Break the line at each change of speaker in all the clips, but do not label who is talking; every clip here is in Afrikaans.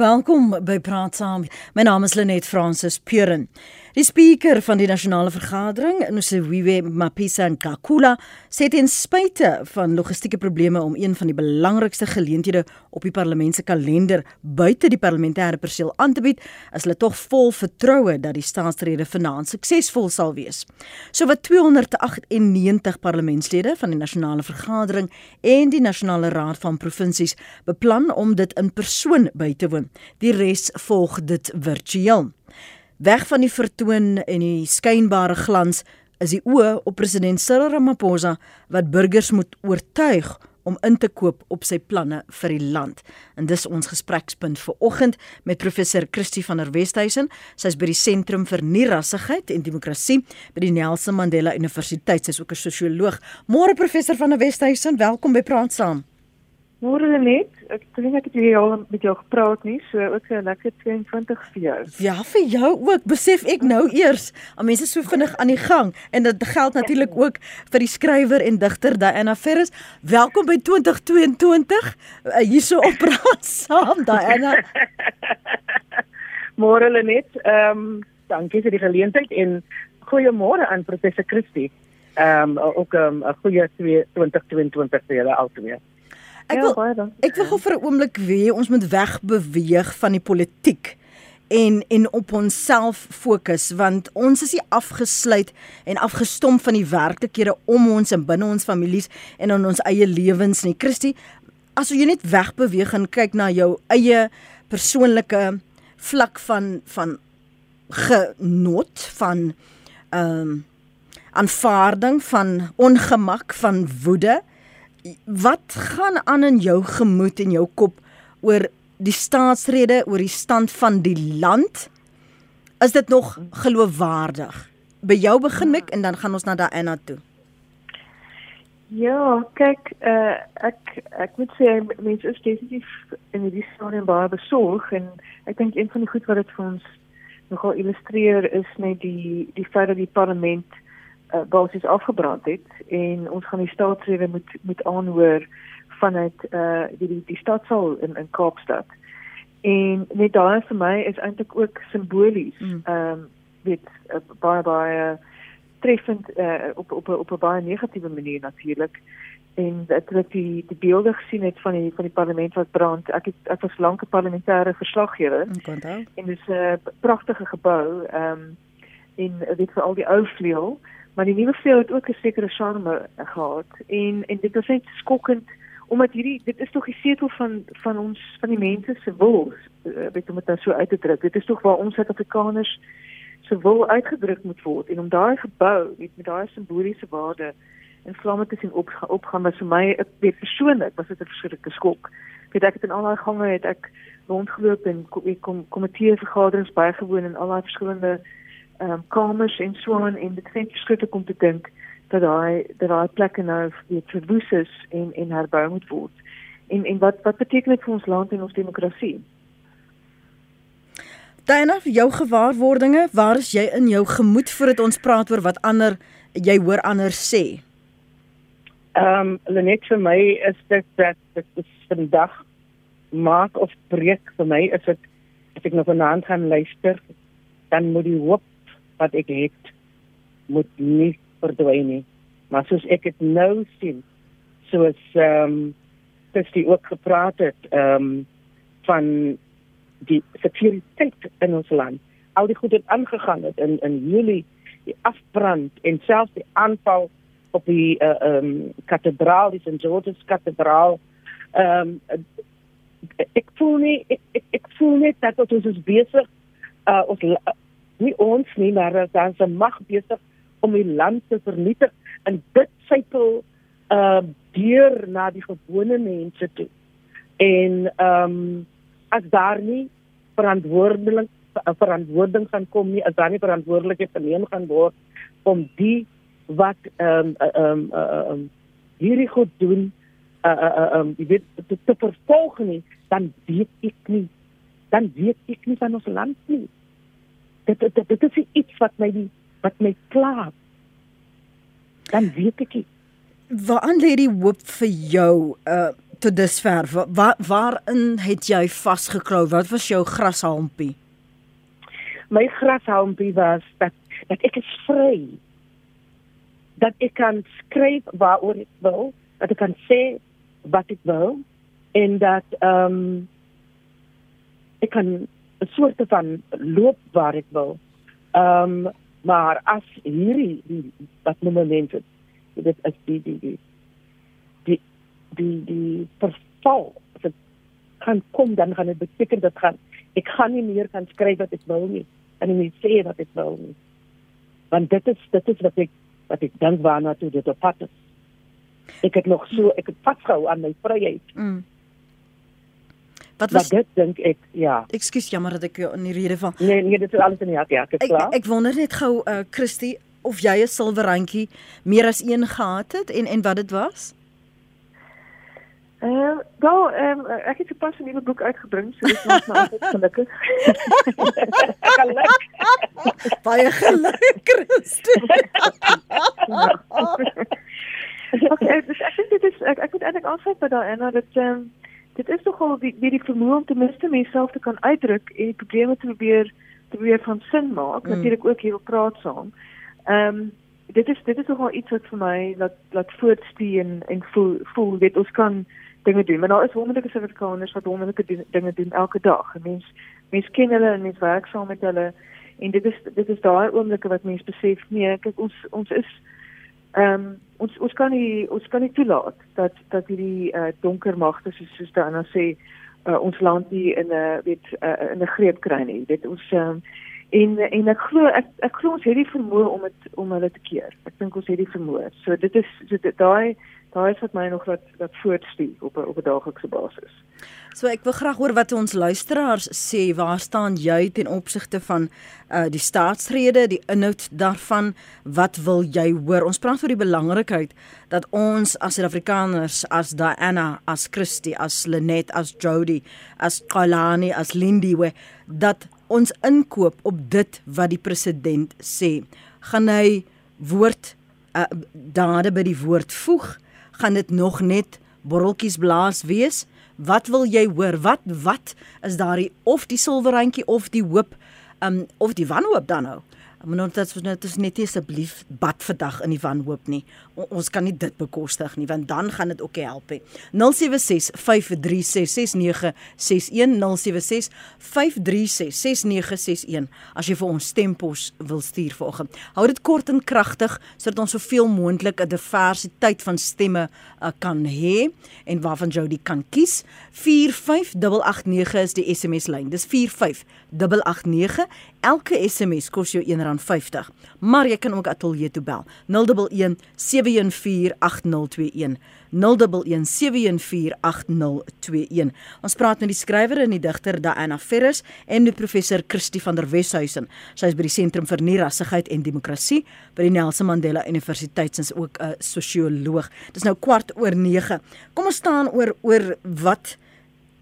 Welkom by Praat Saam. My naam is Lenet Fransis Puren. Die spreker van die nasionale vergadering, Nosiwe Mapisa Nkakula, sê ten spyte van logistieke probleme om een van die belangrikste geleenthede op die parlement se kalender buite die parlementêre perseel aan te bied, is hulle tog vol vertroue dat die staatsrede vanaand suksesvol sal wees. Sowat 298 parlementslede van die nasionale vergadering en die nasionale raad van provinsies beplan om dit in persoon by te woon Die res volg dit virtueel. Weg van die vertoon en die skynbare glans is die oë op president Cyril Ramaphosa wat burgers moet oortuig om in te koop op sy planne vir die land. En dis ons gesprekspunt vir oggend met professor Christie van der Westhuizen. Sy's by die Sentrum vir Nierassigheid en Demokrasie by die Nelson Mandela Universiteit. Sy's ook 'n sosioloog. Môre professor van der Westhuizen, welkom by Praat Saam.
Môre net, ek dink ek het hier al met jou gepraat nie, so ook 'n lekker 22 vir jou.
Ja, vir jou ook. Besef ek nou eers, al mense so vinnig aan die gang en dit geld natuurlik ook vir die skrywer en digter Diana Ferris. Welkom by 2022. Uh, hierso op praat saam Diana.
Môre net, ehm um, dankie vir die geleentheid en goeiemôre aan professor Christie. Ehm um, ook ehm, 'n um, goeie 2022 vir julle albei.
Ek ja, wil ek wil gou vir 'n oomblik weer ons moet wegbeweeg van die politiek en en op onsself fokus want ons is nie afgesluit en afgestom van die werklikhede om ons en binne ons families en in ons eie lewens nie. Christie, as jy net wegbeweeg en kyk na jou eie persoonlike vlak van van genot van ehm um, aanvaarding van ongemak van woede wat gaan aan in jou gemoed en jou kop oor die staatsrede oor die stand van die land? Is dit nog geloofwaardig? By jou begin ek en dan gaan ons na Diana toe.
Ja, kyk, uh, ek ek moet sê mense is definitief in die stadium baie besorg en ek dink een van die goed wat dit vir ons nogal illustreer is net die die feit dat die parlement uh, basies afgebrand het en ons gaan die staatsrede moet moet aanhoor vanuit uh die die, stadsaal in in Kaapstad. En net daai vir my is eintlik ook simbolies. Mm. Ehm mm. um, weet uh, baie baie treffend uh, op op op 'n baie negatiewe manier natuurlik en dit het die die beelde gesien het van die van die parlement wat brand. Ek het ek was lank 'n parlementêre verslaggewer. En dis 'n uh, pragtige gebou ehm um, en dit vir al die ou vleuel. Maar die nuwe vleuel het ook 'n sekere charme gehad en en dit was net skokkend omdat hierdie dit is tog die setel van van ons van die mense se wil, eh, weet om dit nou so uit te druk. Dit is tog waar ons Suid-Afrikaners se wil uitgedruk moet word en om daai gebou met daai simboliese waarde en vlamme te sien op opgaan was vir my weet persoonlik was dit 'n verskriklike skok. Weet ek het in al daai gange het ek rondgeloop en kom kom komitee vergaderings bygewoon en al daai verskillende ehm um, kamers en so aan en dit vind verskriklik om te dink dat daai dat daai plekke nou weer verwoes is en en herbou moet word. En en wat wat beteken dit vir ons land en ons demokrasie?
Diana, jou gewaarwordinge, waar is jy in jou gemoed voordat ons praat oor wat ander jy hoor ander sê?
Ehm um, Lenet vir my is dit dat dit is vandag maak of breek vir my is dit as ek nog vanaand gaan luister dan moet die hoop wat ek het moet nie verdwyn nie. Maar soos ek dit nou sien, soos ehm um, dis die ook gepraat het ehm um, van die sekuriteit in ons land. Al die goed het aangegaan het in in Julie die afbrand en selfs die aanval op die eh, ehm uh, um, kathedraal, die St George's kathedraal. Ehm um, ek voel nie ek, ek, ek voel net dat ons is besig uh ons nie ons nie maar daar is 'n mag besig om die land te vernietig. En dit sykel uh deur na die gewone mense toe. En ehm um, as daar nie verantwoordelik verantwoording gaan kom nie, as daar nie verantwoordelikheid geneem gaan word om die wat ehm um, ehm um, ehm um, hierdie goed doen uh uh ehm um, jy weet te, te vervolg nie, dan weet ek nie. Dan weet ek nie van ons land nie dit dit dit is iets wat my die, wat my kla. Dan weet ek nie.
Waar lê die hoop vir jou uh tot dusver waar waarin het jy vasgeklou? Wat was jou grashalmpie?
My grashalmpie was dat dat ek is vry. Dat ek kan skryf waaroor ek wil, dat ek kan sê wat ek wil en dat ehm um, ek kan 'n soort van loop waar ek wil. Ehm um, maar as hierdie die wat noem mense dit? Is die die die die die die verval. As dit kan kom dan gaan dit beteken dat gaan ek gaan nie meer kan skryf wat ek wil nie en nie sê wat ek wil nie. Want dit is dit is wat ek wat ek dink waarna toe dit op pad is. Ek het nog so ek het vasgehou aan my vryheid. Mm. Wat was dit dink ek ja.
Ekskuus jammer dat ek in die rede van
Nee nee dit is alles in die hak ja, ek is klaar.
Ek, ek wonder net gou uh Christie of jy 'n silwerrandjie meer as een gehad het en en wat dit was?
Uh, wel ehm um, ek het pas 'n nuwe boek uitgebring so dit was my altyd gelukkig.
geluk.
Baie geluk Christie.
okay, dus ek dink dit is ek ek moet eintlik aansluit by daai en dat ehm um, dit is nogal die die, die vermoë om ten minste myself te kan uitdruk en die probleme te probeer te probeer van sin maak. Mm. Natuurlik ook hier op praat saam. Ehm um, dit is dit is nogal iets wat vir my laat laat voortstuur en en voel voel weet ons kan dinge doen. Maar daar is wonderlike Suid-Afrikaners wat wonderlike dinge doen elke dag. Mens mens ken hulle en mens werk saam met hulle en dit is dit is daai oomblikke wat mens besef nee, kyk ons ons is ehm um, ons ons kan nie ons kan nie toelaat dat dat hierdie uh, donker magte soos soos dan sê uh, ons land nie in 'n uh, weet uh, in 'n greep kry nie. Dit ons um, en en ek glo ek ek glo ons het die vermoë om dit om hulle te keer. Ek dink ons het die vermoë. So dit is so daai daai is wat my nog wat wat voortstuur op 'n op 'n daaglikse basis.
So ek wil graag hoor wat ons luisteraars sê. Waar staan jy ten opsigte van uh die staatsrede, die inhoud daarvan? Wat wil jy hoor? Ons praat oor die belangrikheid dat ons as Suid-Afrikaners, as Diana, as Christie, as Lenet, as Jody, as Kalani, as Lindy, dat ons inkoop op dit wat die president sê. Gaan hy woord uh, dade by die woord voeg? Gaan dit nog net borreltjies blaas wees? Wat wil jy hoor? Wat wat is daardie of die silwerrandjie of die hoop um of die wanhoop dan nou? Maar nou dat ons net is net asseblief bad vandag in die wanhoop nie. O, ons kan nie dit bekostig nie want dan gaan dit ook help hê. 076 5366961 076 5366961 as jy vir ons stempos wil stuur vanoggend. Hou dit kort en kragtig sodat ons soveel moontlik 'n diversiteit van stemme uh, kan hê en waarvan die kan kies. 45889 is die SMS lyn. Dis 45889. Elke SMS kos jou R1.50. Maar jy kan ook ateljee toe bel. 011 7148021. 011 7148021. Ons praat met die skrywer en die digter Diana Ferris en met professor Christie van der Weshuizen. Sy is by die Sentrum vir Nierassigheid en Demokrasie by die Nelson Mandela Universiteit, sy's ook 'n sosioloog. Dit is nou kwart oor 9. Kom ons staan oor oor wat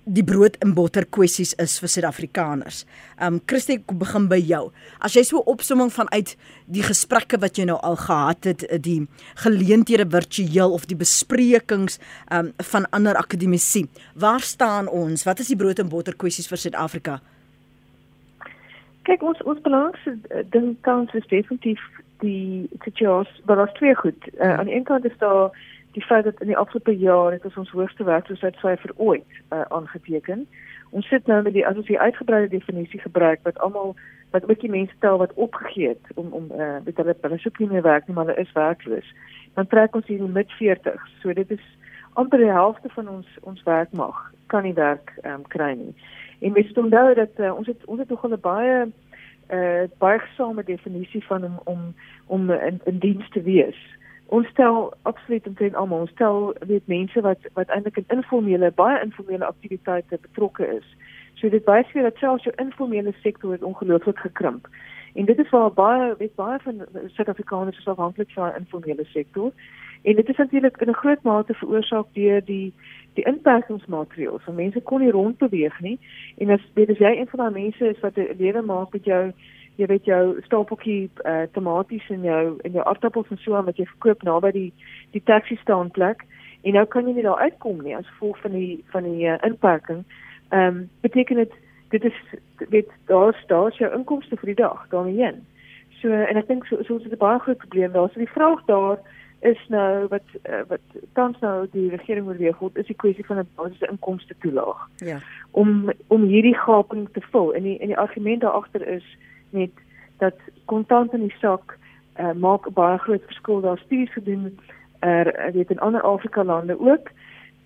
die brood en botter kwessies is vir Suid-Afrikaners. Um Christie begin by jou. As jy so 'n opsomming vanuit die gesprekke wat jy nou al gehad het, eh, die geleenthede virtueel of die besprekings um van ander akademici, waar staan ons? Wat is die brood en botter kwessies vir Suid-Afrika?
Kyk, ons ons belangrikste eh, ding tans is definitief die situasie, maar daar's twee goed. Uh, aan die een kant is daar die feit dat in die afgelope jaar het ons hoogste werkloosheidsyfer ooit uh, aangeteken. Ons sit nou met die as ons die uitgebreide definisie gebruik wat almal wat ook die mense tel wat opgegee het om om uh, met hulle hulle soek nie meer werk nie, maar hulle is werkloos. Dan trek ons hier in die mid 40s. So dit is amper die helfte van ons ons werkmag kan nie werk um, kry nie. En mens moet onthou dat uh, ons het ons het nog 'n baie uh baie gesame definisie van om om om in, in diens te wees ons stel absoluut omtrent almal ons stel weet mense wat wat eintlik in informele baie informele aktiwiteite betrokke is. So dit wys vir dat selfs jou informele sektor het ongelooflik gekrimp. En dit is waar baie weet baie van Suid-Afrikaners is afhanklik van die informele sektor. En dit is natuurlik in 'n groot mate veroorsaak deur die die inperkingsmaatreëls. So mense kon nie rondbeweeg nie. En as weet as jy een van daai mense is wat 'n lewe maak met jou jy weet jou stapeltjie uh, tomaties en jou en jou aardappels en so aan wat jy verkoop naby die die taxi staanplek En nou kan jy nie daar uitkom nie as gevolg van die van die uh, inperking. Ehm um, beteken dit dit is weet daar's daar's jou inkomste vir die dag daarmee. So en ek dink so so is dit 'n baie groot probleem daar. So die vraag daar is nou wat uh, wat tans nou die regering oorweeg word is die kwessie van 'n basiese inkomste toelaag.
Ja.
Om om hierdie gaping te vul. En die en die argument daar agter is net dat kontant in die sak uh, maak baie groot verskil. Daar. Studies gedoen er weet in ander Afrika lande ook.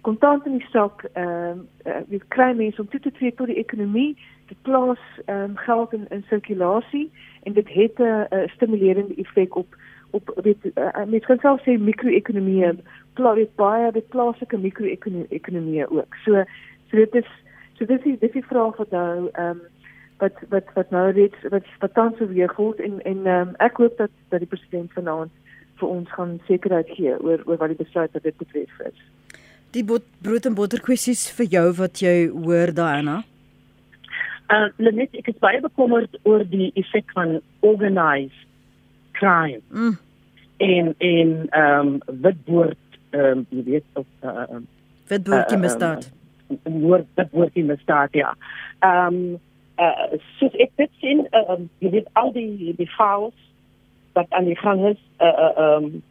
Kontant in die sak ehm uh, uh, wie kry mense om toe te tree tot die ekonomie. Dit plaas ehm um, geld in in sirkulasie en dit het 'n uh, stimulerende effek op op weet uh, mens kan self sê mikro-ekonomie plaas dit baie dit plaaslike mikro-ekonomie ook. So so dit is so dis die dis die vraag wat nou ehm um, wat wat wat nou reeds wat wat tans weer goed en en um, ek hoop dat dat die president vanaand vir ons gaan sekerheid gee oor oor wat die besluit wat dit betref is.
Die bot, brood en botter kwessies vir jou wat jy hoor Diana?
Uh net ek is baie bekommerd oor die effek van organized crime. Mm. En en ehm um, witboord ehm um, jy weet of uh
um, witboordjie uh, misdaad.
Um, woord witboordjie misdaad ja. Ehm um, uh soos ek dit sien um, jy weet al die die files wat aan die gang is uh uh um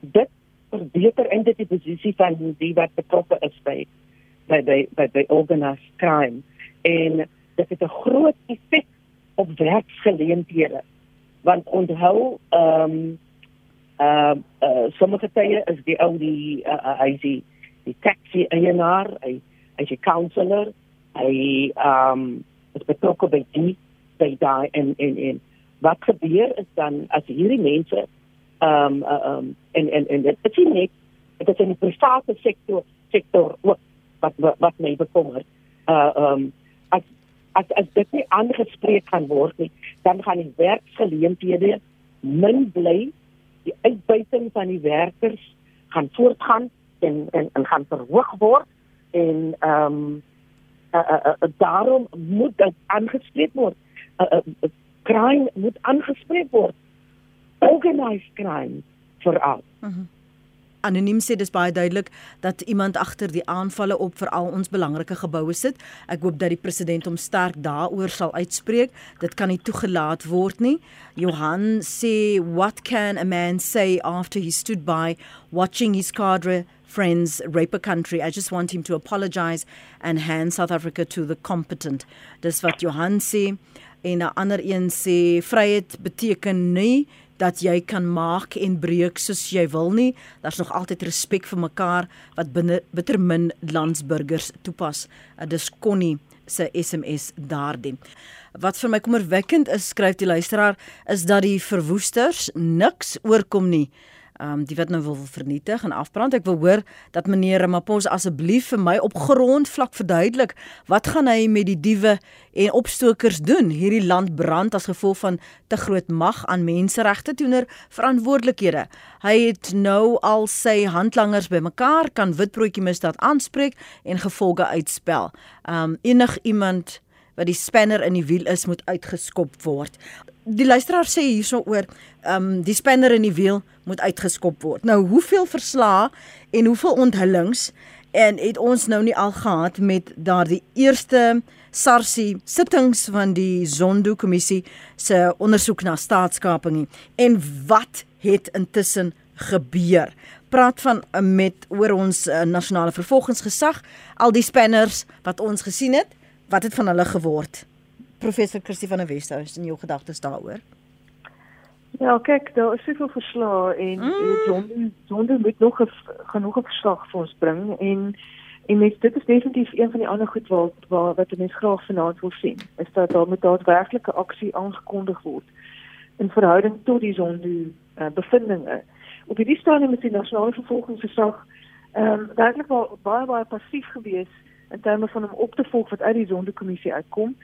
dit verbeter in die posisie van die wat betrokke is by by by by, by organized crime. En dit het 'n groot effek op werksgeleenthede. Want onthou ehm um, uh, uh, sommige tye is die ou die uh, uh, hy die die taxi eienaar hy hy's 'n counselor hy ehm um, is betrokke by die by daai en en en wat gebeur is dan as hierdie mense ehm um, ehm um, en en en dit is nie dit is in die private sektor sektor wat wat wat my bekommer. Uh ehm um, as as as dit nie aangespreek kan word nie, dan gaan die werksgeleenthede min bly. Die uitbuiting van die werkers gaan voortgaan en en en gaan verhoog word en ehm um, uh, uh, uh, daarom moet dit aangespreek word. Uh, uh, crime moet aangespreek word. Organized crime veral. Uh mhm. -huh.
Anoniem sê dis baie duidelik dat iemand agter die aanvalle op veral ons belangrike geboue sit. Ek hoop dat die president hom sterk daaroor sal uitspreek. Dit kan nie toegelaat word nie. Johan sê what can a man say after he stood by watching his cadre friends rape a country? I just want him to apologize and hand South Africa to the competent. Dis wat Johan sê en 'n ander een sê vryheid beteken nie dat jy kan maak en breek soos jy wil nie. Daar's nog altyd respek vir mekaar wat binne bitter min landsburgers toepas. Uh, dis Connie se SMS daardie. Wat vir my kommerwekkend is, skryf die luisteraar, is dat die verwoesters niks oorkom nie um, die wat nou wil vernietig en afbrand. Ek wil hoor dat meneer Ramaphosa asseblief vir my op grond vlak verduidelik wat gaan hy met die diewe en opstokers doen? Hierdie land brand as gevolg van te groot mag aan menseregte teenoor verantwoordelikhede. Hy het nou al sy handlangers bymekaar kan witbroodjie misdaad aanspreek en gevolge uitspel. Um enig iemand wat die spanner in die wiel is moet uitgeskop word die luisteraar sê hierso oor ehm um, die spanner in die wiel moet uitgeskop word. Nou hoeveel verslae en hoeveel onthullings en het ons nou nie al gehad met daardie eerste SARSI sittings van die Zondo kommissie se ondersoek na staatskaping en wat het intussen gebeur? Praat van uh, met oor ons uh, nasionale vervolgingsgesag, al die spanners wat ons gesien het, wat het van hulle geword? professor Kirsty van der Westhuis in jou gedagtes daaroor?
Ja, kyk, daar is soveel verslae en mm. Sonde Sonde moet nog 'n genoeg verslag vir ons bring en en mens dit is definitief een van die ander goed wat wat wat mense graag vanaand wil sien. Is dat daar met daadwerklike aksie aangekondig word in verhouding tot die Sonde uh, bevindinge. Op hierdie stadium is die nasionale vervolgingsgesag ehm um, werklik baie baie passief gewees in terme van om op te volg wat uit die Sonde kommissie uitkom.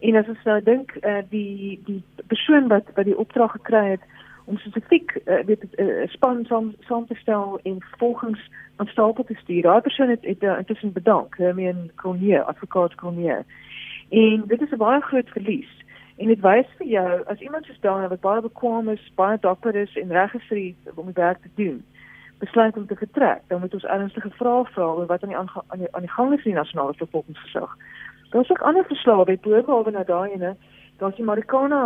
En as ons nou dink eh uh, die die persoon wat wat die opdrag gekry het om spesifiek uh, weet 'n uh, eh, span saam saam te stel en volgens aan stapel te stuur. Daai persoon het het uh, intussen bedank, Hermie en Kronje, advokaat Kronje. En dit is 'n baie groot verlies. En dit wys vir jou as iemand soos daai wat baie bekwame is, baie dapper is en reg is vir om die werk te doen, besluit om te vertrek, dan moet ons ernstige vrae vra oor wat aan die aan die, aan die gang is in die nasionale vervolgingsgesag. Daar's ook ander verslae by boorbehalwe na daai ene, daar's die Marikana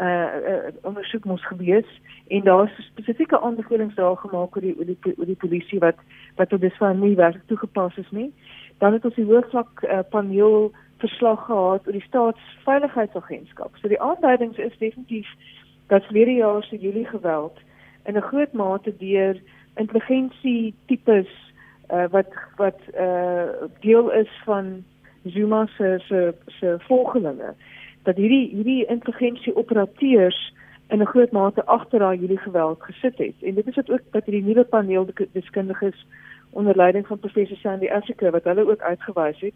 uh, uh ondersoek moes gewees en daar is spesifieke aanbevelings daar gemaak oor die oor die, oor die polisie wat wat tot dusver nie werklik toegepas is nie. Dan het ons die hoofvlak uh, paneel verslag gehad oor die staatsveiligheidsagentskap. So die aanduidings is definitief dat verlede jaar se Julie geweld in 'n groot mate deur intelligensie tipes uh, wat wat uh, deel is van Zuma se se se volgelinge dat hierdie hierdie intelligensie operateurs in 'n groot mate agter daai Julie geweld gesit het. En dit is wat ook wat hierdie nuwe paneel deskundiges onder leiding van professor Sandy Africa wat hulle ook uitgewys het.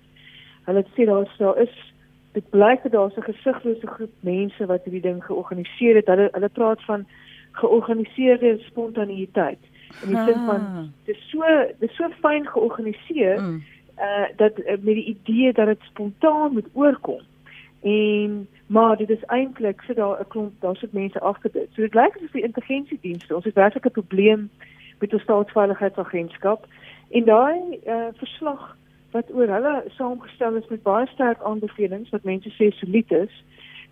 Hulle sê daar so is dit blyk dat daar 'n gesiglose groep mense wat hierdie ding georganiseer het. Hulle hulle praat van georganiseerde spontaniteit. In die sin van ah. dit is so dit is so fyn georganiseer mm. uh dat uh, met die idee dat dit spontaan moet oorkom. En maar dit is eintlik sit daar 'n klomp daar sit mense agter dit. So dit lyk asof die intelligensiedienste ons het werklik 'n probleem met ons staatsveiligheidsagentskap en daai uh verslag wat oor hulle saamgestel is met baie sterk aanbevelings wat mense sê solied is,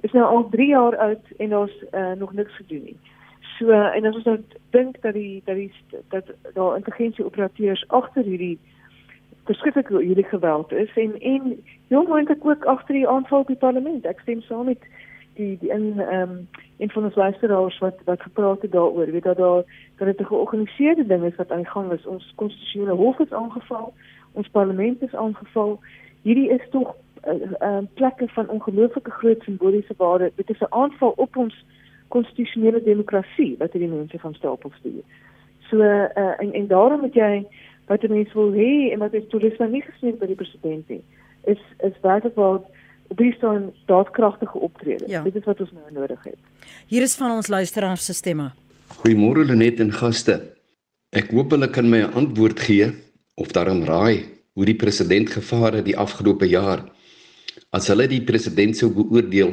is nou al 3 jaar oud en ons uh, nog niks gedoen nie. So en as ons nou dink dat die dat die dat daar intelligensie operateurs agter hierdie beskiklik hierdie geweld is en en jong mense ook agter die aanval op die parlement. Ek stem saam met die die in ehm um, een van ons luisteraars wat wat gepraat het daaroor, weet dat daar dat dit 'n georganiseerde ding is wat aan die gang is. Ons konstitusionele hof is aangeval ons parlement is aangeval. Hierdie is tog 'n uh, uh, plekke van ongelooflike groot simboliese waarde. Dit is 'n aanval op ons konstitusionele demokrasie wat hierdie mense van stapel stuur. So uh, en en daarom moet jy wat die mense wil hê en wat is toerisme nie gesien by die president nie. Is is werklik waar op die staan daadkragtige optrede. Ja. Dit is wat ons nou nodig het.
Hier is van ons luisteraars se stemme.
Goeiemôre Lenet en gaste. Ek hoop hulle kan my 'n antwoord gee of daarom raai hoe die president gevaar het die afgelope jaar as hulle die president sou beoordeel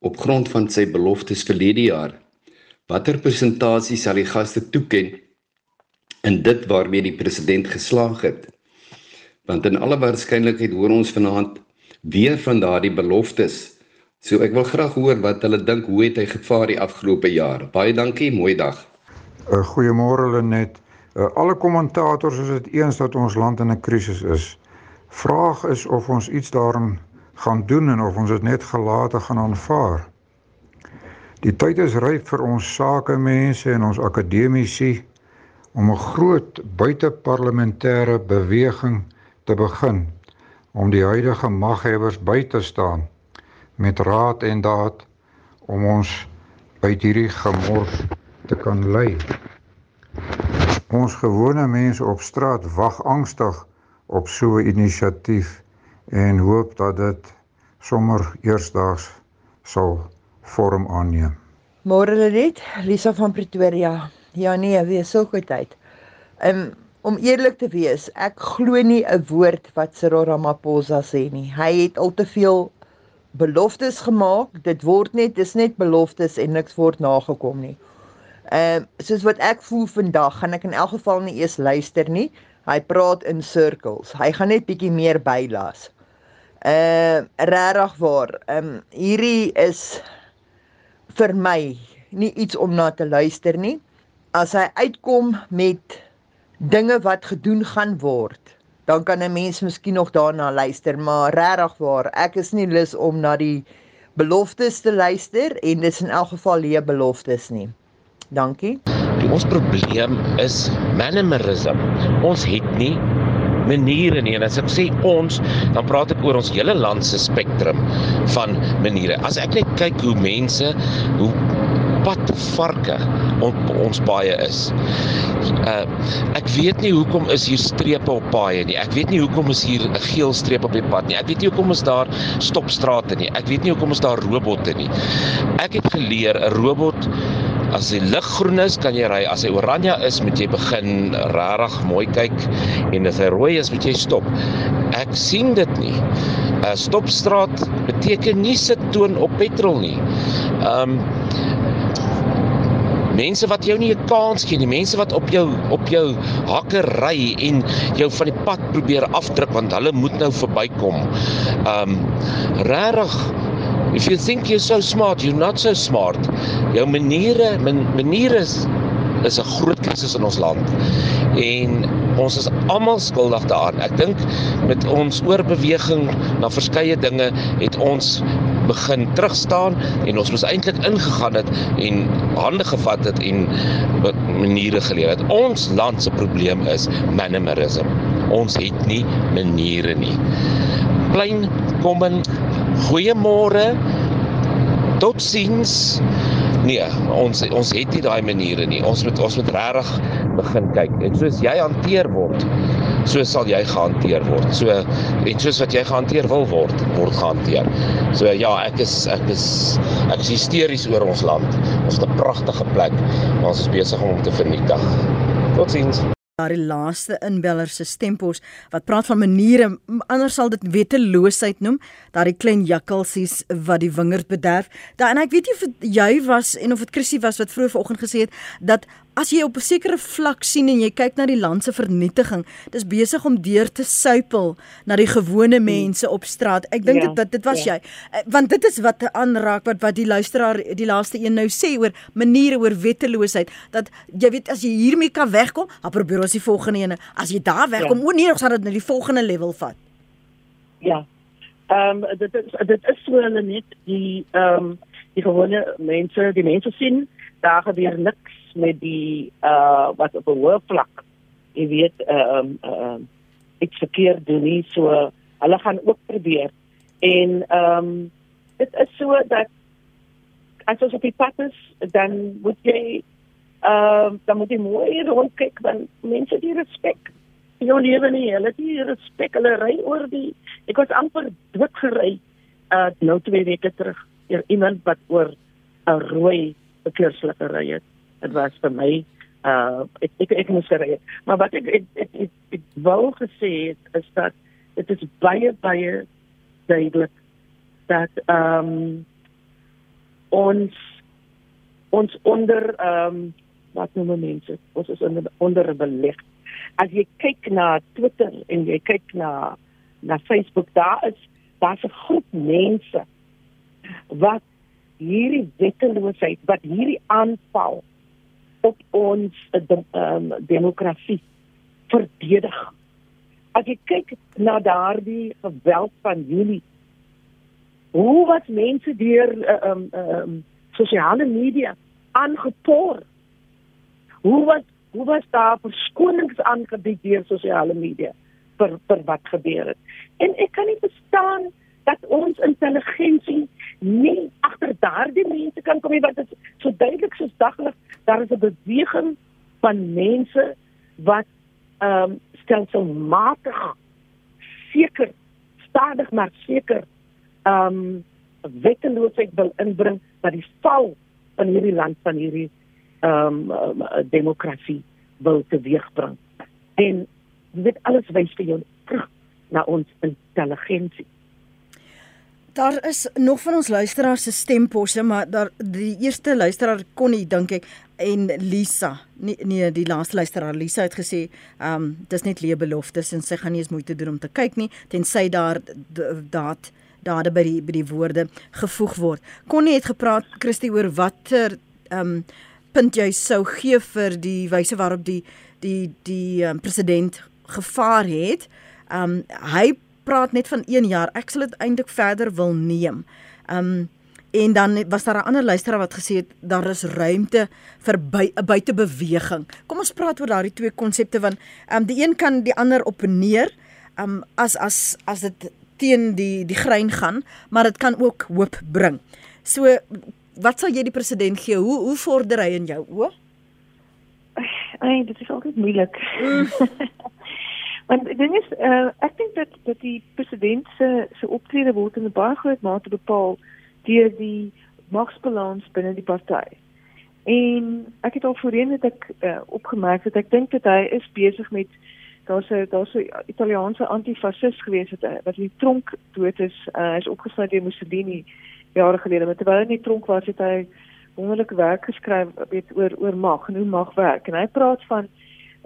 op grond van sy beloftes verlede jaar. Watter persentasie sal die gaste toeken in dit waarmee die president geslaag het? Want in alle waarskynlikheid hoor ons vanaand weer van daardie beloftes. So ek wil graag hoor wat hulle dink hoe het hy gevaar die afgelope jaar? Baie dankie mooi dag.
'n goeiemôre Lenet. Uh, alle kommentators is dit eens dat ons land in 'n krisis is. Vraag is of ons iets daarin gaan doen en of ons dit net gelate gaan aanvaar. Die tyd is ryp vir ons sakemense en ons akademici om 'n groot buiteparlementêre beweging te begin om die huidige maghebbers by te staan met raad en daad om ons uit hierdie gemors te kan lei. Ons gewone mense op straat wag angstig op so 'n inisiatief en hoop dat dit sommer eersdaags sal vorm aanneem.
Môre net, Lisa van Pretoria. Ja nee, wees so goed uit. Um, om eerlik te wees, ek glo nie 'n woord wat Cyril Ramaphosa sê nie. Hy het al te veel beloftes gemaak. Dit word net, dis net beloftes en niks word nagekom nie. Ehm uh, soos wat ek voel vandag, gaan ek in elk geval nie eers luister nie. Hy praat in sirkels. Hy gaan net bietjie meer bylas. Ehm regtig waar. Ehm um, hierdie is vir my nie iets om na te luister nie. As hy uitkom met dinge wat gedoen gaan word, dan kan 'n mens miskien nog daarna luister, maar regtig waar, ek is nie lus om na die beloftes te luister en dis in elk geval leë beloftes nie. Dankie.
Die ons probleem is mannerism. Ons het nie maniere nie en as ek sê ons dan praat ek oor ons hele land se spektrum van maniere. As ek net kyk hoe mense hoe pad varke op ons paaie is. Uh ek weet nie hoekom is hier strepe op paaie nie. Ek weet nie hoekom is hier 'n geel streep op die pad nie. Ek weet nie hoekom is daar stopstrate nie. Ek weet nie hoekom is daar robotte nie. Ek het geleer 'n robot As die lig groen is, kan jy ry. As hy oranje is, moet jy begin regtig mooi kyk en as hy rooi is, moet jy stop. Ek sien dit nie. 'n uh, Stopstraat beteken nie sit toon op petrol nie. Um Mense wat jou nie 'n kans gee nie, mense wat op jou op jou hakke ry en jou van die pad probeer afdruk want hulle moet nou verbykom. Um regtig If you think you're so smart, you're not so smart. Jou maniere, man, maniere is is 'n groot krisis in ons land. En ons is almal skuldig daaraan. Ek dink met ons oorbeweging na verskeie dinge het ons begin terugstaan en ons moes eintlik ingegaan het en hande gevat het en maniere geleer het. Ons land se probleem is mannerism. Ons het nie maniere nie. Plain kom in goeiemôre. Totsiens. Nee, ons ons het nie daai maniere nie. Ons moet ons moet regtig begin kyk. En soos jy hanteer word, so sal jy gehanteer word. So en soos wat jy gehanteer wil word, word gehanteer. So ja, ek is ek is ek is hysteries oor ons land. Ons het 'n pragtige plek, maar ons is besig om hom te vernietig. Totsiens
daardie laaste inbeller se stempos wat praat van maniere anders sal dit wetteloosheid noem daardie klein jakkalsies wat die wingerd bederf. Da en ek weet nie of jy was en of dit Chrissy was wat vroeër vanoggend gesê het dat as jy op 'n sekere vlak sien en jy kyk na die land se vernietiging, dis besig om deur te suipel na die gewone mense op straat. Ek dink ja, dit dit was ja. jy. Eh, want dit is wat aanraak wat wat die luisteraar die laaste een nou sê oor maniere oor wetteloosheid dat jy weet as jy hiermee kan wegkom, dan probeer ons die volgende ene. As jy daar wegkom, ja. o nee, ons gaan dit na die volgende level vat.
Ja. Ehm um, dit is dit is so hulle net die ehm um, die gewone mense, die mense sien daar gebeur niks met die uh wat op 'n hoë vlak jy weet ehm um, ehm um, ek verkeerd doen nie. So hulle gaan ook probeer. En ehm um, dit is so dat as ons op die pad is dan moet jy ehm uh, dan moet jy mooi rondkyk want mense die respek jou lewe nie. Hulle die respek. Hulle ry oor die ek was amper dood gery uh nou twee weke terug iemand wat oor 'n rooi verkeersligte ry het dit was vir my uh ek ek ek moet sê maar wat ek ek ek, ek, ek wou gesê het is dat dit is baie baie duidelik dat ehm um, ons ons onder ehm um, wat noem mense? Ons is onder onder beleg as jy kyk na Twitter en jy kyk na na Facebook daar is daar's 'n groep mense wat hierdie wetteloosheid wat hierdie aanval op ons um, demokrasie verdedig. As jy kyk na daardie geweld van Julie, hoe wat mense deur ehm uh, um, um, sosiale media aangepoor. Hoe wat hoe was daar verskonings aangebied deur sosiale media vir vir wat gebeur het. En ek kan nie verstaan dat ons intelligensie nie agter daardie mense kan kom nie want dit is so duidelik soos daglig daar is 'n beweging van mense wat ehm um, stelselmatig seker stadig maar seker ehm um, wetteloosheid wil inbring dat die val van hierdie land van hierdie ehm um, demokrasie wil teweegbring. En dit alles wys vir jou terug na ons intelligensie
Daar is nog van ons luisteraars se stemposse, maar daar die eerste luisteraar Connie dink ek en Lisa. Nee, nee, die laaste luisteraar Lisa het gesê, ehm um, dis net leë beloftes en sy gaan nie eens moeite doen om te kyk nie tensy daar daad dade by die by die woorde gevoeg word. Connie het gepraat Christie oor watter ehm um, punt jy sou gee vir die wyse waarop die die die um, president gevaar het. Ehm um, hy praat net van 1 jaar. Ek sal dit eintlik verder wil neem. Um en dan was daar 'n ander luisteraar wat gesê het daar is ruimte vir 'n buitebeweging. Kom ons praat oor daardie twee konsepte want um die een kan die ander opneer um as as as dit teen die die grein gaan, maar dit kan ook hoop bring. So wat sal jy die president gee? Hoe hoe vorder hy in jou oë?
Ag, dit is altyd moeilik. Mm. Want die ding is uh, ek dink dat dat die president se se optrede word in 'n baie groot mate bepaal deur die magsbalans binne die party. En ek het al voorheen het ek uh, opgemerk dat ek dink dat hy is besig met daar's 'n daar's 'n Italiaanse antifasist gewees het wat in die tronk dood is. Uh, hy is opgesluit deur Mussolini jare gelede, maar terwyl hy in die tronk was, het hy wonderlike werk geskryf weet oor oor mag en hoe mag werk en hy praat van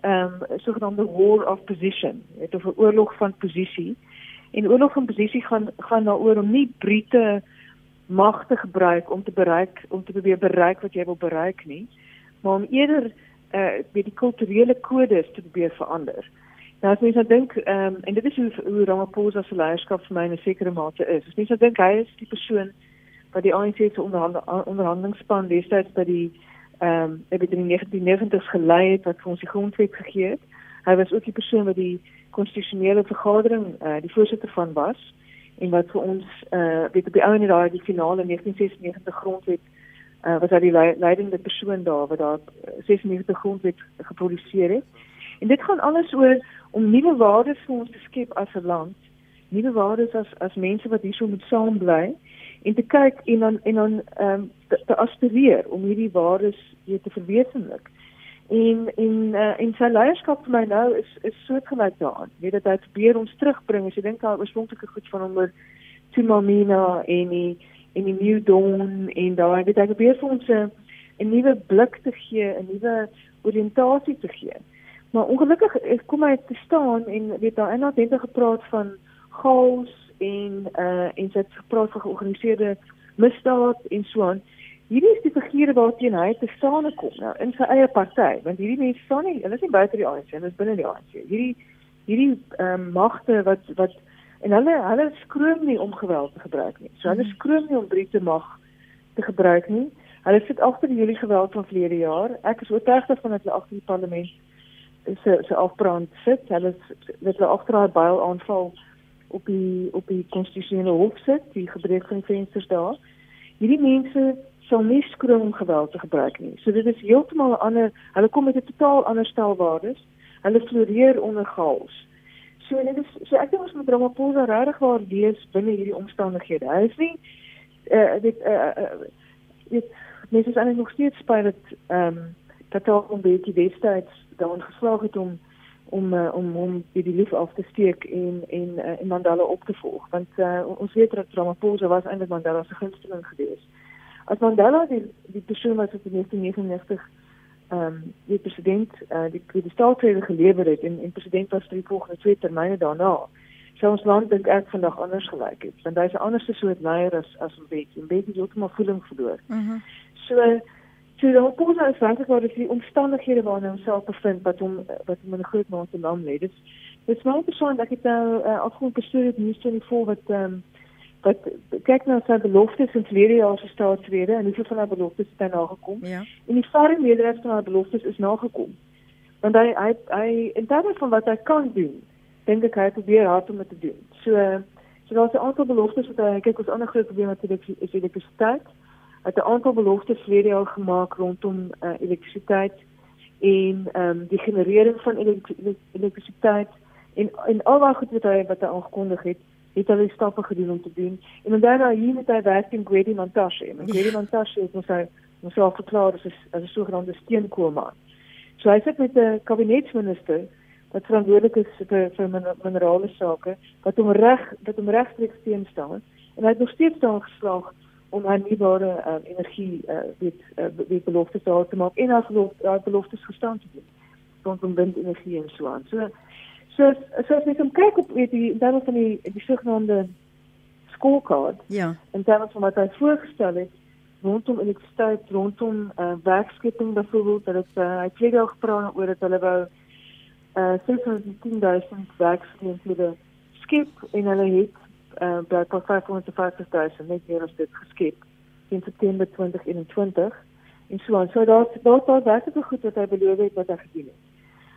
ehm um, sogenaamde war of position, weet of 'n oorlog van posisie. En oorlog van posisie gaan gaan daaroor om nie Brite mag te gebruik om te bereik om te probeer bereik wat jy wil bereik nie, maar om eerder eh uh, weet die kulturele kodes te probeer verander. Nou as mens nou dink ehm um, en dit is hoe, hoe Ramaphosa se leierskap vir my in 'n sekere mate is. As mens nou dink hy is die persoon wat die ANC se onderhand, onderhandelingsspan destyds by die ehm um, by die 1990s gelei het wat vir ons die grondwet gegee het. Hy was ook die persoon wat die konstitusionele vergadering uh, die voorsitter van was en wat vir ons eh uh, weet op die ou en daai die finale 1996 grondwet uh, was hy die leidende persoon daar wat daar 96 grondwet geproduseer het. En dit gaan alles oor om nuwe waardes vir ons te skep as 'n land, nuwe waardes as as mense wat hierso moet saam bly en te kyk en dan en dan ehm um, te, te aspireer om hierdie waardes te verwesenlik. En en uh, en sy leierskap vir my nou is is soortgelyk daaraan. Weet dat hy probeer ons terugbring jy dink aan oorspronklike goed van hom oor Timamina en die en die New Dawn en daai weet hy probeer vir ons 'n 'n nuwe blik te gee, 'n nuwe oriëntasie te gee. Maar ongelukkig kom hy te staan en weet daar en het gepraat van chaos en uh en sy het gepraat van georganiseerde misdaad en so aan. Hierdie is die figure waarteen hy te staan kom nou in sy eie party, want hierdie mense staan nie, hulle is nie buite die ANC, hulle is binne die ANC. Hierdie hierdie ehm um, magte wat wat en hulle hulle skroom nie om geweld te gebruik nie. So hulle skroom nie om Brite mag te gebruik nie. Hulle sit agter die Julie geweld van verlede jaar. Ek is oortuig dat van hulle agter die parlement se se afbrand sit. Hulle het hulle agter daai byl aanval op die op die konstitusionele hof sit, die gebreek van vensters daar. Hierdie mense sal nie skroom om geweld te gebruik nie. So dit is heeltemal 'n ander, hulle kom met 'n totaal ander stel waardes. Hulle floreer onder chaos. So dit is so ek dink ons moet Ramaphosa regtig waar lees binne hierdie omstandighede. Hy is nie uh, dit uh, uh, dit mens is eintlik nog steeds spyt dat ehm um, dat ook 'n bietjie destyds daarin geslaag het om om uh, om om die, die lief af te steek en en uh, en Mandela op te volg want uh, ons weet dat Ramaphosa was eintlik Mandela se gunsteling geweest. As Mandela die die persoon was wat in 1999 ehm um, die president uh, die die staatsrede gelewer het en en president was vir die volgende twee termyne daarna. Sou ons land dink ek vandag anders gelyk het want hy's 'n ander soort leier as as Mbeki. Mbeki het heeltemal voeling verloor. Mhm. Mm so So dan pos hy eintlik oor die omstandighede waarin hy homself bevind wat hom wat hom in 'n groot mate lam lê. Dit dit is my persoon dat ek nou uh, afgelope nuus in die voor wat ehm um, wat kyk nou sy beloftes in verlede jaar se staatsrede en hoeveel van haar beloftes het hy nagekom? Ja. En die verre meerderheid van haar beloftes is nagekom. Want hy hy hy in terme van wat hy kan doen, dink ek hy probeer hard om dit te doen. So so daar's 'n aantal beloftes wat hy kyk ons ander groot probleem natuurlik is elektrisiteit het 'n aantal beloftes verlede jaar gemaak rondom uh, elektrisiteit en ehm um, die generering van elektrisiteit en en al wat goed wat hy wat hy aangekondig het het hy stappe gedoen om te doen. En dan nou hier met hy werk in Grady Montashe en Grady ja. Montashe het ons hy ons al verklaar as 'n sogenaamde steenkoolman. So hy sit met 'n kabinetsminister wat verantwoordelik is vir vir minerale sake wat hom reg wat hom regstreeks steun staan en hy het nog steeds daar geslaag om hernubare uh, energie uh, weet uh, weet beloftes te maak en as beloftes, uh, beloftes gestaan te doen rondom windenergie en so aan. So so so as jy kyk op weet die dan van die die sogenaamde scorecard. Ja. En dan van wat hy voorgestel het rondom elektrisiteit, rondom uh, werkskepping byvoorbeeld dat dit uh, hy het al gepraat oor dat hulle wou uh 610.000 werksgeleenthede skep en hulle het uh, by tot 550.000 net meer as dit geskep in September 2021 en so aan. So daar daar daar werklik goed wat hy beloof het wat hy gedoen het.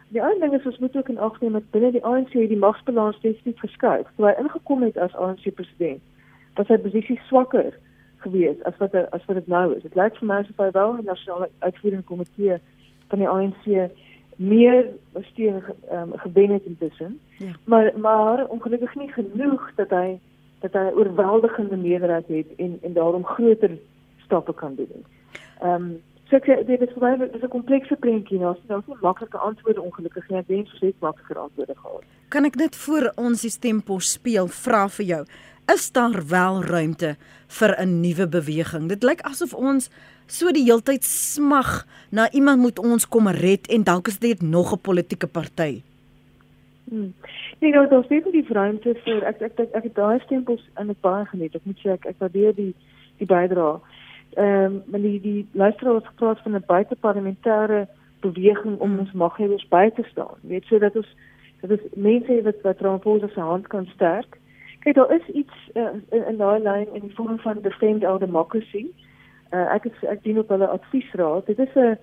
Die ander ding is ons moet ook in ag neem dat binne die ANC die magsbalans definitief verskuif. Toe hy ingekom het as ANC president, was sy posisie swakker geweest as wat as wat dit nou is. Dit lyk vir my asof hy wel die nasionale uitvoerende komitee van die ANC meer steun um, gewen het intussen. Ja. Maar maar ongelukkig nie genoeg dat hy dat hy oorweldigende meerderheid het en en daarom groter stappe kan doen. Ehm um, so ek dit is vir my dis 'n komplekse prentjie nou, so daar's nie maklike antwoorde ongelukkig nie. Ek wens vir net makliker antwoorde gehad.
Kan ek net voor ons die stempos speel vra vir jou. is daar wel ruimte vir 'n nuwe beweging. Dit lyk asof ons so die heeltyd smag na iemand moet ons kom red en dalk is dit nog 'n politieke party.
Hmm. Nee, nou daar's net die ruimte vir ek ek ek, ek het daai stempels in ek baie geniet. Ek moet sê ek ek waardeer die die bydrae. Ehm um, maar die die luisteraars gepraat van 'n buiteparlementêre beweging om ons maghebbers by te staan. Weet so dat ons dat ons mense wat wat Ramaphosa se hand kan sterk. Kyk, daar is iets uh, in, in daai lyn in die vorm van defend our democracy. Uh, ek is ek dien op hulle adviesraad. Dit is 'n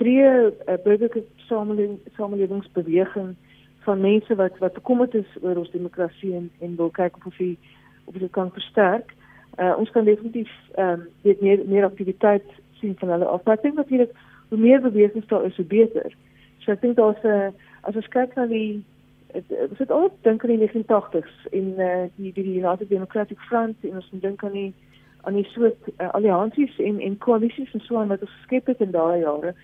breë burgerlike samelewing samelewingsbeweging van mense wat wat bekommerd is oor ons demokrasie en en wil kyk of ons of dit kan versterk. Uh, ons kan definitief ehm um, meer meer aktiwiteit sien van hulle af. Maar ek dink natuurlik hoe meer bewegings daar is, hoe beter. So ek dink daar's 'n as ons kyk na die ons het ook dink aan die 1980s in uh, die die United Democratic Front en ons dink aan die aan die soort uh, alliansies en en koalisies en so aan wat ons geskep het in daai jare.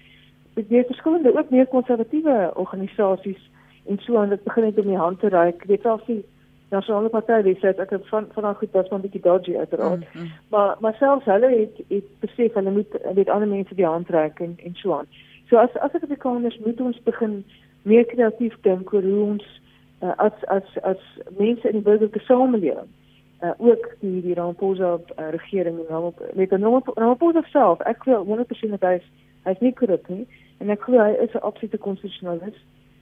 Dit weer verskillende ook meer konservatiewe organisasies en so aan dit begin het om die hand te reik. Weet al die nasionale party dis dit ek het van van goed was van bietjie dodgy uiteraard. Mm -hmm. Maar maar selfs hulle het het besef hulle moet weet ander mense die hand reik en en so aan. So as as ek die kinders moet ons begin meer kreatief dink oor hoe ons uh, as as as mense in die burgerlike samelewing uh, ook die die Ramaphosa uh, regering en hom met 'n Ramaphosa self ek glo 100% dat hy is hy is nie korrup nie en ek glo hy is 'n absolute konstitusionalis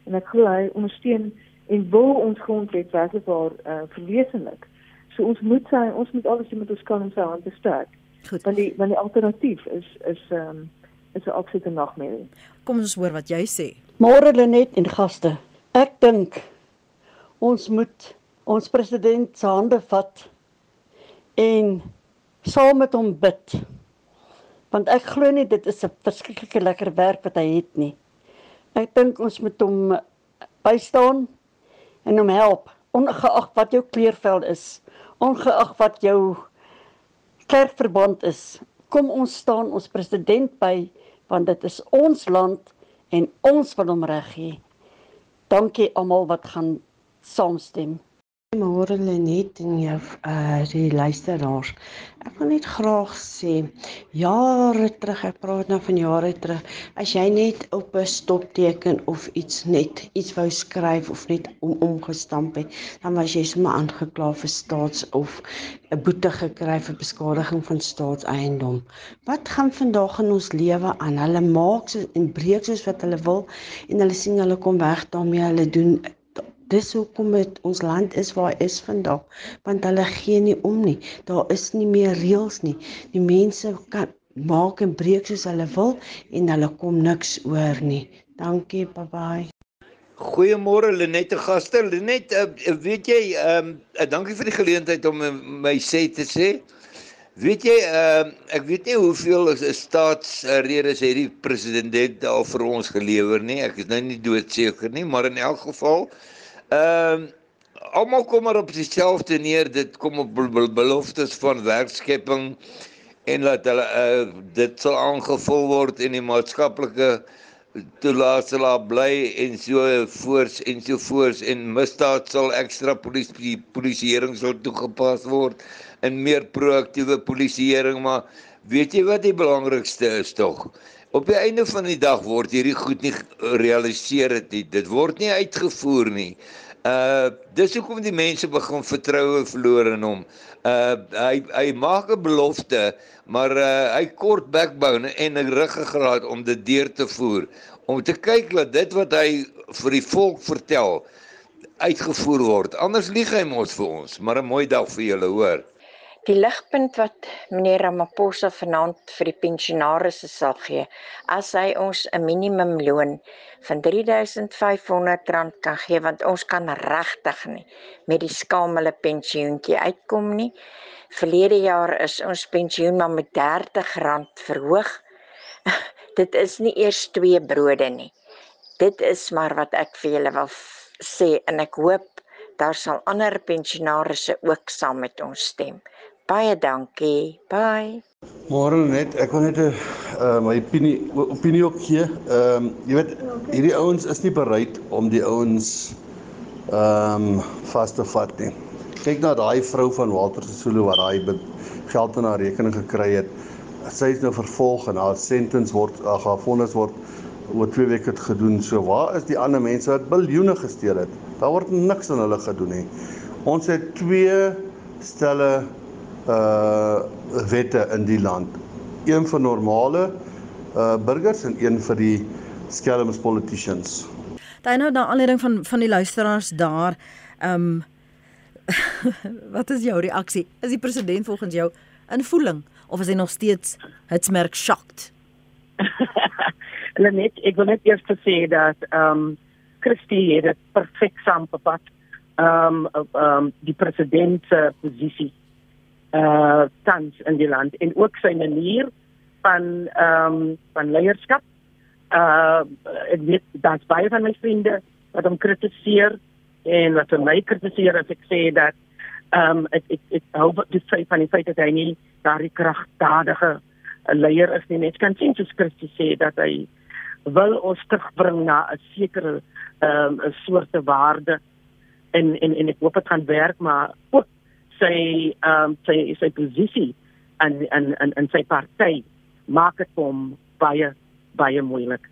en ek glo hy ondersteun en wil ons grondwet werklik waar uh, verwesenlik. So ons moet sy ons moet alles doen met ons kan om sy hand te sterk. Goed. Want die want die alternatief is is ehm um, is 'n absolute nagmerrie.
Kom ons hoor wat jy sê.
Môre Lenet en gaste. Ek dink ons moet ons president se hande vat en saam met hom bid. Want ek glo nie dit is 'n verskriklike lekker werk wat hy het nie. Ek dink ons moet hom bystaan en hom help ongeag wat jou kleurvel is, ongeag wat jou kerkverband is. Kom ons staan ons president by want dit is ons land en ons wil hom reg hê. Dankie almal wat gaan saamstem.
Môre Lenet en jou uh die luisteraars. Ek wil net graag sê jare terug, ek praat nou van jare terug, as jy net op 'n stopteken of iets net iets wou skryf of net om omgestamp het, dan was jy sommer aangekla vir staats of 'n boete gekry vir beskadiging van staatseiendom. Wat gaan vandag in ons lewe aan? Hulle maak so en breek soos wat hulle wil en hulle sien hulle kom weg daarmee, hulle doen dis hoekom dit ons land is waar is vandag want hulle gee nie om nie daar is nie meer reëls nie die mense kan maak en breek soos hulle wil en hulle kom niks oor nie dankie bye bye
Goeiemôre Lenette gaste. Lenette, uh, weet jy, ehm um, uh, dankie vir die geleentheid om my sê te sê. Weet jy, ehm uh, ek weet nie hoeveel staatsredes het die president al vir ons gelewer nie. Ek is nou nie doodseker nie, maar in elk geval Ehm uh, almal kom maar op dieselfde neer. Dit kom op beloftes van werkskepping en dat hulle uh, dit sal aangevul word en die maatskaplike toelaat sal bly en so voors en so voors en misdaad sal ekstra polisie polisieering sal toegepas word en meer proaktiewe polisieering maar weet jy wat die belangrikste is tog op die einde van die dag word hierdie goed nie gerealiseer het nie. Dit word nie uitgevoer nie. Uh dis hoekom die mense begin vertroue verloor in hom. Uh hy hy maak 'n belofte, maar uh hy kort backbone en 'n ruggraat om dit deur te voer om te kyk dat dit wat hy vir die volk vertel uitgevoer word. Anders lieg hy mos vir ons. Maar 'n mooi dag vir julle, hoor.
Die ligpunt wat meneer Ramaphosa vanaand vir die pensionaarsse sal gee, as hy ons 'n minimumloon van R3500 kan gee want ons kan regtig nie met die skamele pensioentjie uitkom nie. Verlede jaar is ons pensioen maar met R30 verhoog. Dit is nie eers twee brode nie. Dit is maar wat ek vir julle wil sê en ek hoop daar sal ander pensionaarsse ook saam met ons stem. Baie dankie. Bye.
Môre net, ek wil net 'n uh, my opinie opinie ook gee. Ehm um, jy weet hierdie ouens is nie bereid om die ouens ehm um, vas te vat nie. kyk na daai vrou van Walter Sisulu wat daai geld in haar rekening gekry het. Sy is nou vervolg en haar sentence word ag haar vonnis word oor 2 weke gedoen. So waar is die ander mense wat biljoene gesteel het? Daar word niks aan hulle gedoen nie. Ons het twee stelle uh wette in die land. Een vir normale uh burgers en een vir die skelms politicians.
Daai nou na aanleiding van van die luisteraars daar, ehm um, wat is jou reaksie? Is die president volgens jou in voeling of is hy nog steeds hitsmerk shocked?
Lenet, ek wil net eers sê dat ehm um, Christie het dit perfek saamgevat. Ehm um, ehm um, die president se posisie uh tans in die land en ook sy manier van ehm um, van leierskap. Uh ek weet daar's baie van my vriende wat hom kritiseer en wat my kritiseer as ek sê dat ehm um, ek ek ek hou dit sê van die feit dat hy nie daardie kragtadige leier is nie. Net kan sien soos Christus sê dat hy wil ons terugbring na 'n sekere ehm um, 'n soort waarde en en en ek hoop dit gaan werk maar ook sy ehm um, sy sy posisie in in in in sy party maak dit hom baie baie moeilik.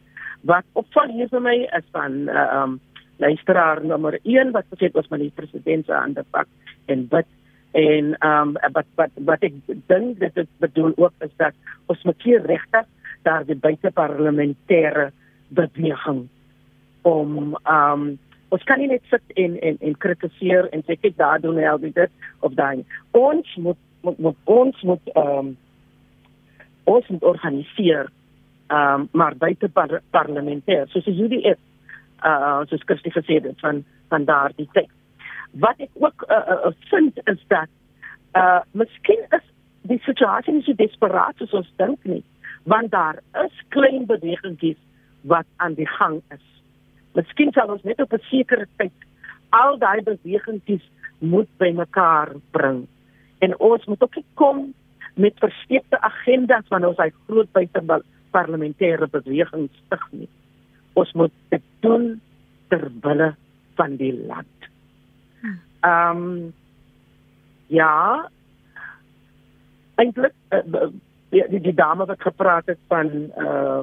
Wat opval hier vir my is van eh, ehm uh, um, luisteraar nommer 1 wat gesê het moet die president se hande pak en bid en ehm um, wat wat wat ek dink dit het bedoel ook is dat ons moet hier regtig daar die buiteparlementêre beweging om ehm um, ons kan nie net sit en en en kritiseer en sê kyk daar doen hy dit of daai ons moet moet, moet ons moet ehm um, ons moet organiseer ehm um, maar buite par parlementêr soos jy dit is uh soos Christie gesê het van van daardie tyd. Wat ek ook uh, uh, vind is dat uh miskien is die situasie nie so desperaat soos ons dink nie want daar is klein bewegingkies wat aan die gang is Miskien sal ons net op 'n sekere tyd al daai bewegingkies moet bymekaar bring. En ons moet ook kom met versteekte agendas van ons hy groot buite parlementêre bewegings stig nie. Ons moet dit doen ter wille van die land. Ehm um, ja. Eintlik uh, die, die die dame wat gepraat het van uh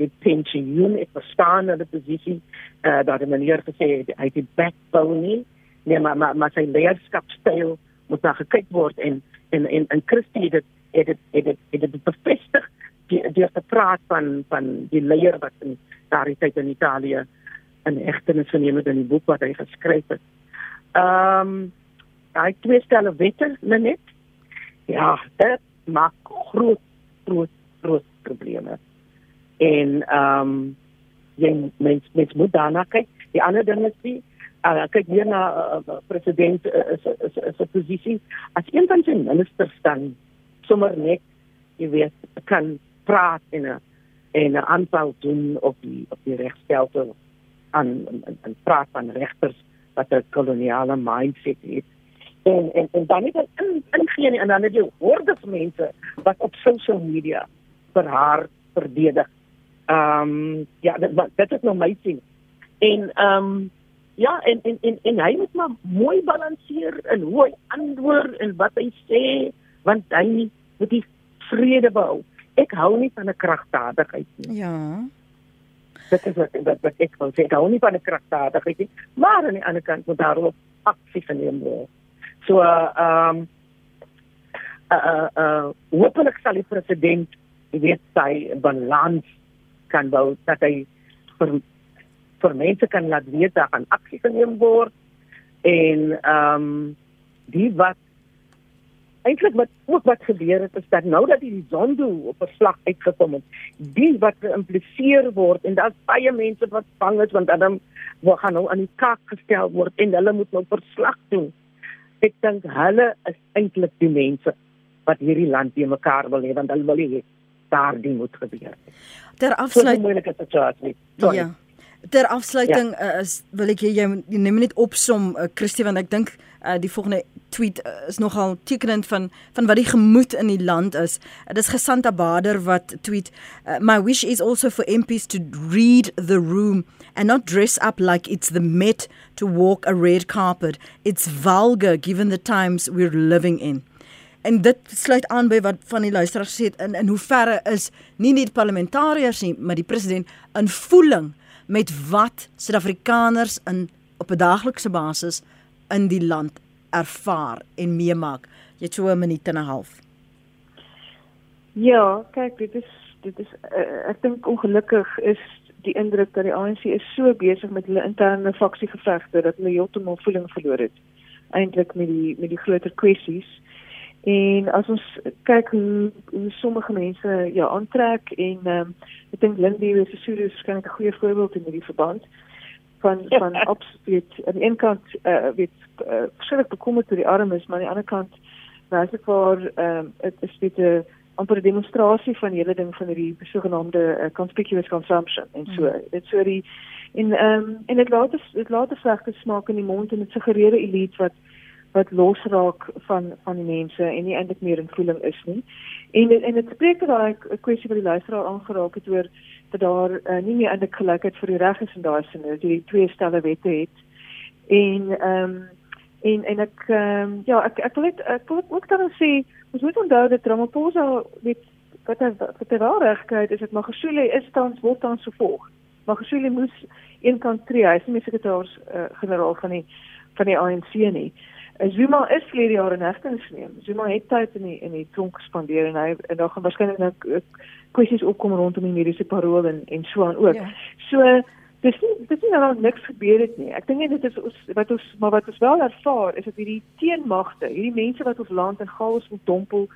die pensioen ek verstaan hulle posisie eh uh, dat die meneer gesê het hy het die backbone nie. Nee maar maar maar sy leierskapstyl moet daar gekyk word en en en en Christie het het het dit het dit bevestig die die het gepraat van van die leier wat in daardie tyd in Italië in egtenis geneem het in die boek wat hy geskryf het. Ehm um, hy twee stelle wette net ja dit maak groot groot groot probleme en ehm um, jy mens mens moet daarna kyk. Die ander ding is die uh, kyk weer na uh, president uh, is 'n posisie as een van sy ministers dan sommer net jy weet kan praat in 'n en 'n aanval doen op die op die regstelsel aan en praat van regters wat 'n koloniale mindset het. En en en dan het in ingeen en dan het jy horde van mense wat op social media vir haar verdedig Ehm um, ja, dit dit is nou my sien. En ehm um, ja, en en en en hy moet maar mooi balanseer en hoe hy antwoord en wat hy sê want hy moet die vrede bou. Ek hou nie van 'n kragtadigheid nie.
Ja.
Dit is wat wat, wat ek wil sê. Ek hou nie van 'n kragtadigheid nie, maar aan die ander kant moet daar ook aksie geneem word. So ehm um, uh uh uh hopelik sal die president weet sy balans kan bou dat hy vir vir mense kan laat weet dat aan aksie geneem word en ehm um, die wat eintlik wat ook wat gebeur het is dat nou dat die Zondo op 'n slag uitgekom het die wat geïmpliseer word en daar's baie mense wat bang is want dan word gaan nou aan die kaak gestel word en hulle moet nou verslag doen. Ek dink hulle is eintlik die mense wat hierdie land te mekaar wil hê want hulle wil hê daardie moet gebeur.
Ter afsluiting
moeilike situasie. Sorry. Ja.
Ter afsluiting ja. uh, is wil ek jy, jy neem net opsom uh, Christie want ek dink Uh, die volgende tweet uh, is nogal tekenend van van wat die gemoed in die land is. Uh, Dit is Gesanta Bader wat tweet uh, my wish is also for MPs to read the room and not dress up like it's the Met to walk a red carpet. It's vulgar given the times we're living in. En dit sluit aan by wat van die luisteraars gesê het in in hoe verre is nie net parlementariërs nie, maar die president in voeling met wat Suid-Afrikaners in op 'n daaglikse basis in die land ervaar en meemaak. Jy het so 'n minuut en 'n half.
Ja, kyk, dit is dit is uh, ek dink ongelukkig is die indruk dat die ANC is so besig met hulle interne faksiegevegte dat hulle heeltemal voeling verloor het eintlik met die met die groter kwessies. En as ons kyk hoe, hoe sommige mense ja aantrek en ehm um, ek dink Lindy is Sesulu is waarskynlik 'n goeie voorbeeld in hierdie verband van van absoluut aan die een kant eh uh, weet uh, verskriklik bekommerd oor die armes, maar aan die ander kant wys dit waar ehm um, dit is dit 'n amper 'n demonstrasie van die hele ding van hierdie sogenaamde uh, conspicuous consumption en so. Dit so die en ehm um, en dit laat dit laat 'n slegte smaak in die mond en dit suggereer 'n elite wat wat losraak van van die mense en nie eintlik meer in voeling is nie. En en dit spreek daai 'n kwessie wat die luisteraar aangeraak het oor dat daar uh, nie meer eintlik gelykheid vir die reg is in daai sin dat jy twee stelle wette het. En ehm um, en en ek ehm um, ja, ek ek wil net ek wil ook dan sê ons moet onthou dat Ramaphosa weet wat hy wat hy daar regkry is dit Magashule is tans word tans vervolg. Magashule moes een kant tree, hy is nie sekretaris uh, generaal van die van die ANC nie. Zuma is vir die jare nagtens neem. Zuma het tyd in die in die tronk gespandeer en hy en daar gaan waarskynlik nou kwessies opkom rondom die mediese parol en en so aan ook. Ja. So dis nie dis nie nou niks gebeur het nie. Ek dink dit is ons wat ons maar wat ons wel ervaar is dat hierdie teenmagte, hierdie mense wat ons land in chaos wil dompel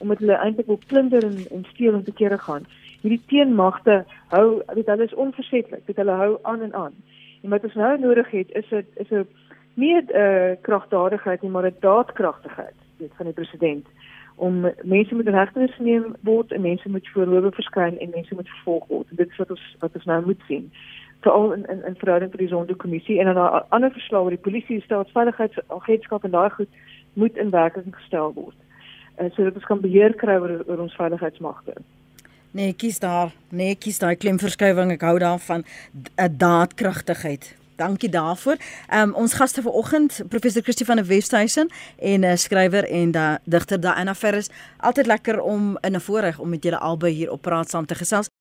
omdat hulle eintlik wil plunder en en steel en te kere gaan. Hierdie teenmagte hou weet hulle is onversetlik. Dit hulle hou aan en aan. En wat ons nou nodig het is 'n is 'n nie 'n uh, kragtadigheid nie, maar 'n daadkragtigheid weet van die president om mense moet regtenis neem word en mense moet voorhoewe verskyn en mense moet vervolg word. Dit is wat ons wat ons nou moet sien veral in in, in verhouding vir die Zondo-kommissie en dan 'n ander verslag oor die polisie staatsveiligheidsagentskap en daai goed moet in werking gestel word. En sodat ons kan beheer kry oor, oor ons veiligheidsmagte.
Kies daar. Kies daai klemverskywing. Ek hou daarvan 'n daadkragtigheid. Dankie daarvoor. Ehm um, ons gaste vanoggend professor Christie van der Westhuizen en 'n uh, skrywer en da digter Diana Ferris. Altyd lekker om in 'n voorreg om met julle albei hier op praat saam te gesels.